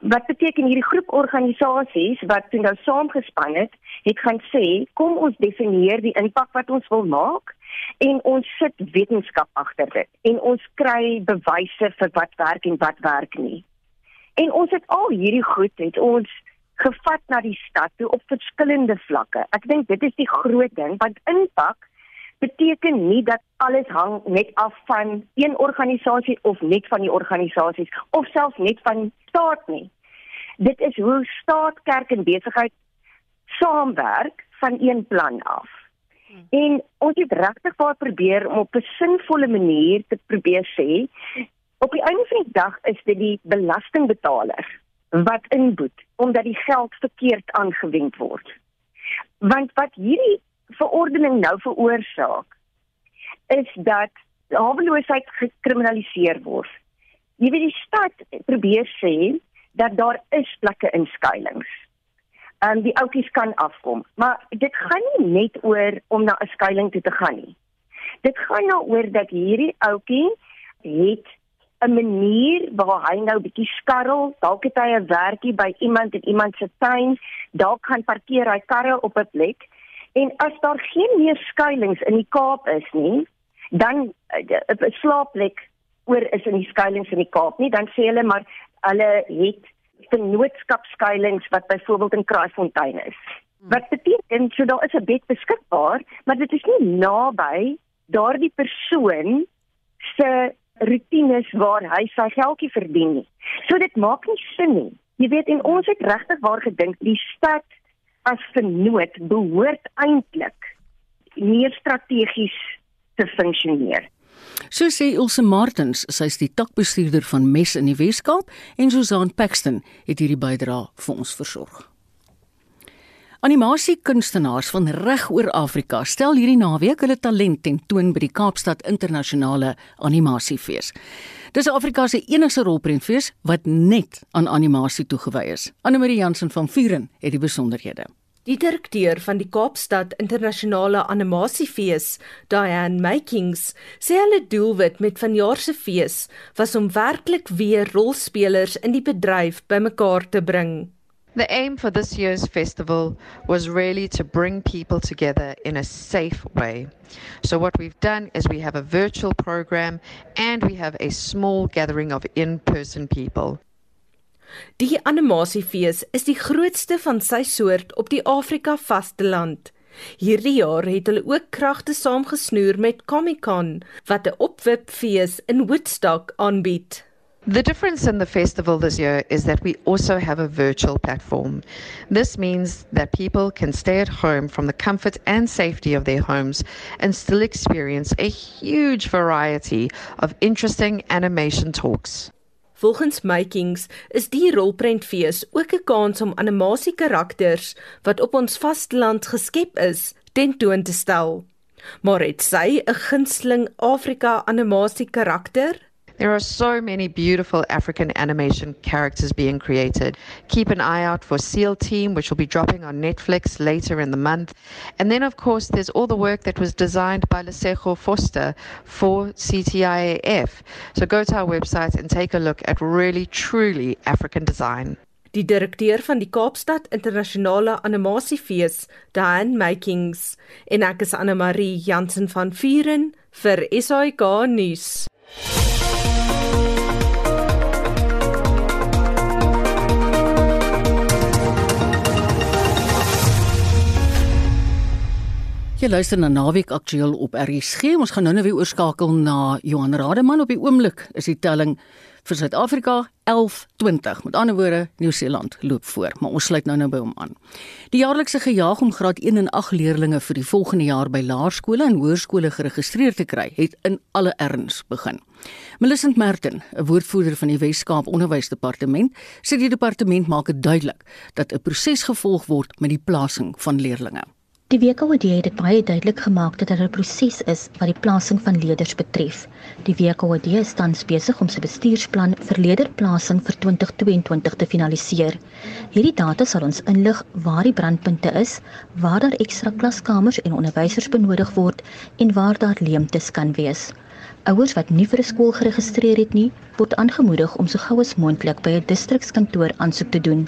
Wat beteken hierdie groep organisasies wat toe nou saamgespan het, het gaan sê, kom ons definieer die impak wat ons wil maak en ons sit wetenskap agter dit en ons kry bewyse vir wat werk en wat werk nie. En ons het al hierdie goed het ons gevat na die stad toe op verskillende vlakke. Ek dink dit is die groot ding want impak beteken nie dat alles hang net af van een organisasie of net van die organisasies of selfs net van staat nie. Dit is hoe staat, kerk en besigheid saamwerk van een plan af. En ons het regtig waar probeer om op 'n sinvolle manier te probeer sê op die einde van die dag is dit die belastingbetaler wat inboet omdat die geld verkeerd aangewend word. Want wat hierdie verordening nou veroorsaak is dat haweloosheid gekriminaliseer word. Jy weet die stad probeer sê dat daar is plekke in skuilings. En die ouppies kan afkom, maar dit gaan nie net oor om na 'n skuilings toe te gaan nie. Dit gaan nou oor dat hierdie ouetjie het 'n manier waar hy nou bietjie skarrel, dalk het hy 'n werkie by iemand in iemand se tuin, dalk kan parkeer hy karre op 'n plek En as daar geen meer skuilings in die Kaap is nie, dan 'n uh, slaapplek oor is in die skuilings in die Kaap nie, dan sê hulle maar hulle het vernootskapskuilings wat byvoorbeeld in Kraaifontein is. Hmm. Wat beteken so daar is 'n bed beskikbaar, maar dit is nie naby daardie persoon se rutines waar hy sy geldjie verdien nie. So dit maak nie sin nie. Jy weet en ons het regtig waar gedink die stad as vernoot behoort eintlik meer strategies te funksioneer. So sê Ilse Martins, sy is die takbestuurder van MES in die Wes-Kaap en Susan Paxton het hierdie bydrae vir ons versorg. Animasiekunstenaars van reg oor Afrika stel hierdie naweek hulle talent ten toon by die Kaapstad Internasionale Animasiefees. Dis Afrika se enigste rolprentfees wat net aan animasie toegewy is. Anne Marie Jansen van Vuren het die besonderhede. Die direkteur van die Kaapstad Internasionale Animasiefees, Diane Makings, sê hulle doelwit met vanjaar se fees was om werklik weer rolspelers in die bedryf bymekaar te bring. The aim for this year's festival was really to bring people together in a safe way. So, what we've done is we have a virtual program and we have a small gathering of in person people. Die animasiefees is die grootste van sy soort op die Afrika vasteland. Hierdie jaar het hulle ook kragte saamgesnoer met Comic-Con wat 'n opwipfees in Woodstock aanbied. The difference in the festival this year is that we also have a virtual platform. This means that people can stay at home from the comfort and safety of their homes and still experience a huge variety of interesting animation talks. Volgens Makings is die rolprentfees ook 'n kans om animasiekarakters wat op ons vasteland geskep is, tentoon te stel. Maar het sy 'n gunsteling Afrika animasiekarakter? There are so many beautiful African animation characters being created. Keep an eye out for SEAL Team, which will be dropping on Netflix later in the month. And then, of course, there's all the work that was designed by Lesego Foster for CTIAF. So go to our website and take a look at really, truly African design. Die direkteur van die Kaapstad Internasionale Animasiefees, Dan Makings, en ek is Anne Marie Jansen van Vuren vir SAK nuus. Jy luister na Naweek Aktueel op RSG. Ons gaan nou-nou weer oorskakel na Johan Rademan op die oomblik. Is die telling vir Suid-Afrika 11-20. Met ander woorde, Nieu-Seeland loop voor, maar ons sluit nou-nou by hom aan. Die jaarlikse gejaag om graad 1 en 8 leerdlinge vir die volgende jaar by laerskole en hoërskole geregistreer te kry, het in alle erns begin. Millicent Merton, 'n woordvoerder van die Wes-Kaap Onderwysdepartement, sê die departement maak dit duidelik dat 'n proses gevolg word met die plasing van leerdlinge. Die WKOD het dit baie duidelik gemaak dat dit 'n proses is wat die plasing van leerders betref. Die WKOD is tans besig om sy bestuursplan vir leerderplasing vir 2022 te finaliseer. Hierdie data sal ons inlig waar die brandpunte is, waar daar ekstra klaskamers en onderwysers benodig word en waar daar leemtes kan wees. Ouers wat nie vir 'n skool geregistreer het nie, word aangemoedig om so gou as moontlik by 'n distrikskantoor aansoek te doen.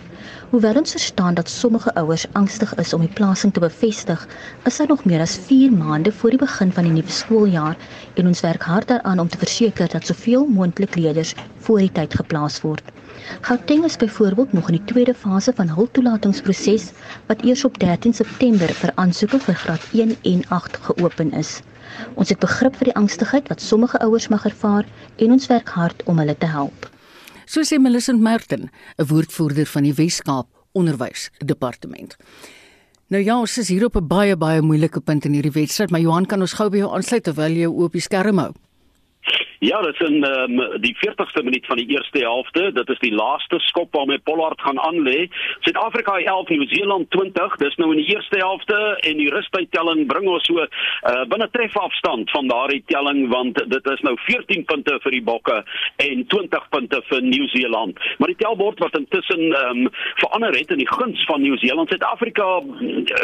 Hoewel ons verstaan dat sommige ouers angstig is om die plasing te bevestig, is daar nog meer as 4 maande voor die begin van die nuwe skooljaar en ons werk hard daaraan om te verseker dat soveel moontlik leerders voor die tyd geplaas word. Gauteng is byvoorbeeld nog in die tweede fase van hul toelatingsproses wat eers op 13 September vir aansoeke vir graad 1 en 8 geopen is. Ons het begrip vir die angstigheid wat sommige ouers mag ervaar en ons werk hard om hulle te help. So sê Millicent Merton, 'n woordvoerder van die Wes-Kaap Onderwysdepartement. Nou ja, ons is hier op 'n baie baie moeilike punt in hierdie wedstryd, maar Johan kan ons gou by jou aansluit terwyl jy op die skerm hou. Ja, dit is in um, die 40ste minuut van die eerste helfte. Dit is die laaste skop waarmee Pollard gaan aanlê. Suid-Afrika 11, Nieu-Seeland 20. Dis nou in die eerste helfte en die rustydtelling bring ons so uh, binne trefafstand van daardie telling want dit is nou 14 punte vir die Bokke en 20 punte vir Nieu-Seeland. Maar die tellbord wat intussen um, verander het in die guns van Nieu-Seeland. Suid-Afrika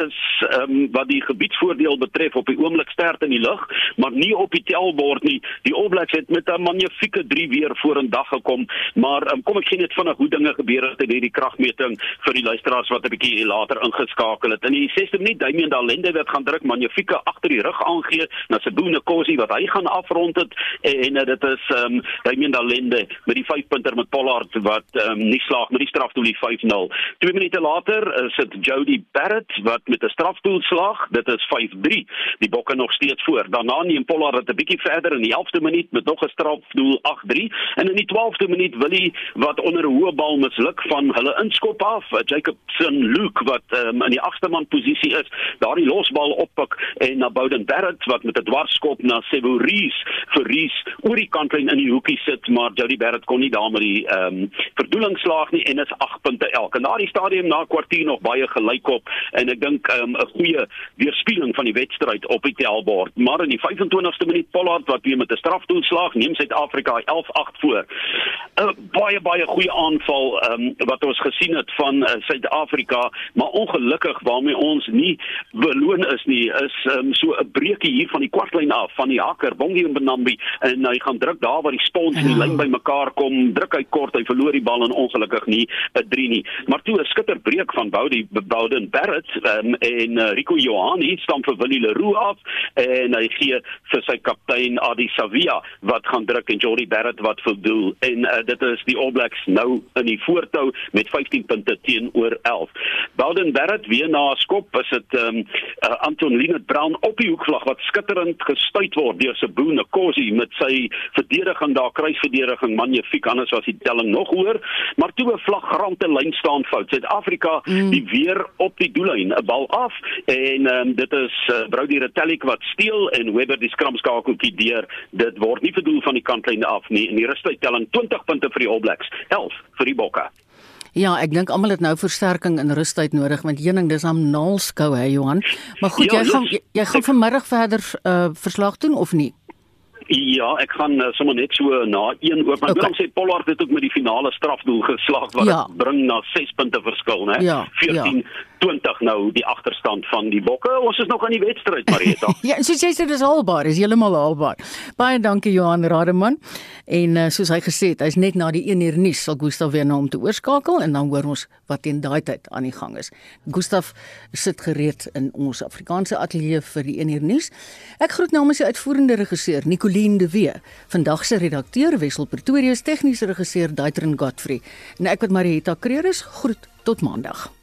is um, wat die gebiedsvoordeel betref op die oomblik sterk in die lug, maar nie op die tellbord nie. Die All Blacks het met 'n magnifieke 3 weer voor in dag gekom, maar um, kom ek sien net vinnig hoe dinge gebeur het in hierdie kragmeting vir die luisteraars wat 'n bietjie later ingeskakel het. In die 6de minuut Damian Dalende wat gaan druk magnifieke agter die rug aangee na Sebune Kosi wat hy gaan afrond het en, en dit is um, Damian Dalende met die 5 punter met Pollard wat um, nie slaag met die strafdoelie 5-0. 2 minute later is dit Jody Barrett wat met 'n strafdoel slaag. Dit is 5-3. Die Bokke nog steeds voor. Daarna neem Pollard dit 'n bietjie verder in die 11de minuut met nog 'n strafdoel 8-3 en in die 12de minuut wil hy wat onder 'n hoë bal misluk van hulle inskop af Jacobson Luke wat um, in die agste man posisie is daardie losbal oppik en na Bowden Barrett wat met 'n dwarskop na Sevories vir Ries oor die kantlyn in die hoekie sit maar Jody Barrett kon nie daar met die ehm um, verdoeling slaag nie en is 8 punte elk. En daardie stadium na kwartier nog baie gelyk op en ek dink ehm, 'n um, goeie weerspieëling van die wedstryd op die tellbord maar in die 25ste minuut Pollard wat weer met 'n strafdoel slaag neem Suid-Afrika 11-8 voor. 'n baie baie goeie aanval um, wat ons gesien het van uh, Suid-Afrika maar ongelukkig waarmee ons nie beloon is nie is um, so 'n breekie hier van die kwartlyn af van die hakker Bongi en Benambi en hy gaan druk daar waar die spons en die lyn bymekaar kom druk hy kort hy verloor die bal en ongelukkig nie 'n 3 nie. Maar toe 'n skitterbreek van Boudi Bouden Barrett um, en uh, Rico Johani staan vir Willie Leroux af en hy gee vir sy kaptein Adi Savia wat gaan druk en Jordi Barrett wat voldoel en uh, dit is die All Blacks nou in die voortou met 15 punte teenoor 11. Bouden Barrett weer na skop is dit um, uh, Anton Linet Brown op die hoekvlag wat skitterend gestuit word deur Sebo Nkosi met sy verdediging daar kruisverdediging magnifiek anders was die telling nog hoër maar toe 'n flagrante lyn staan fout Suid-Afrika mm. die weer op die doellyn 'n bal af en um, dit is uh, Brody Retallick wat steel en Webber die skramskakeltjie deur dit word nie verdoel van die kantlyn af nie en die rustuittelling 20 punte vir die All Blacks 11 vir die Bokke Ja, ek dink almal het nou versterking in rustyd nodig want Hening dis am naalskou hè Johan. Maar goed, ja, jy gaan jy, jy gaan vanmiddag verder uh, verslag doen of nie? Ja, ek gaan uh, sommer net so na 1 oop. Maar okay. ons sê Pollard het ook met die finale strafdoel geslaag wat ja. bring na 6 punte verskil, né? Ja, 14 ja. 20 nou die agterstand van die Bokke. Ons is nog aan die wedstryd, Marita. ja, soos jy sê dis haalbaar, is heeltemal haalbaar. Baie dankie Johan Rademan. En uh, soos hy gesê het, hy's net na die 1 uur nuus sal Gustaf weer na hom toe oorskakel en dan hoor ons wat teen daai tyd aan die gang is. Gustaf sit gereed in ons Afrikaanse ateljee vir die 1 uur nuus. Ek groet namens die uitvoerende regisseur Nico Nicoline de Wee. Vandag se redakteur Wessel Pretorius, tegniese regisseur Daitrin Godfrey. En ek wat Marieta Kreer is, groet tot maandag.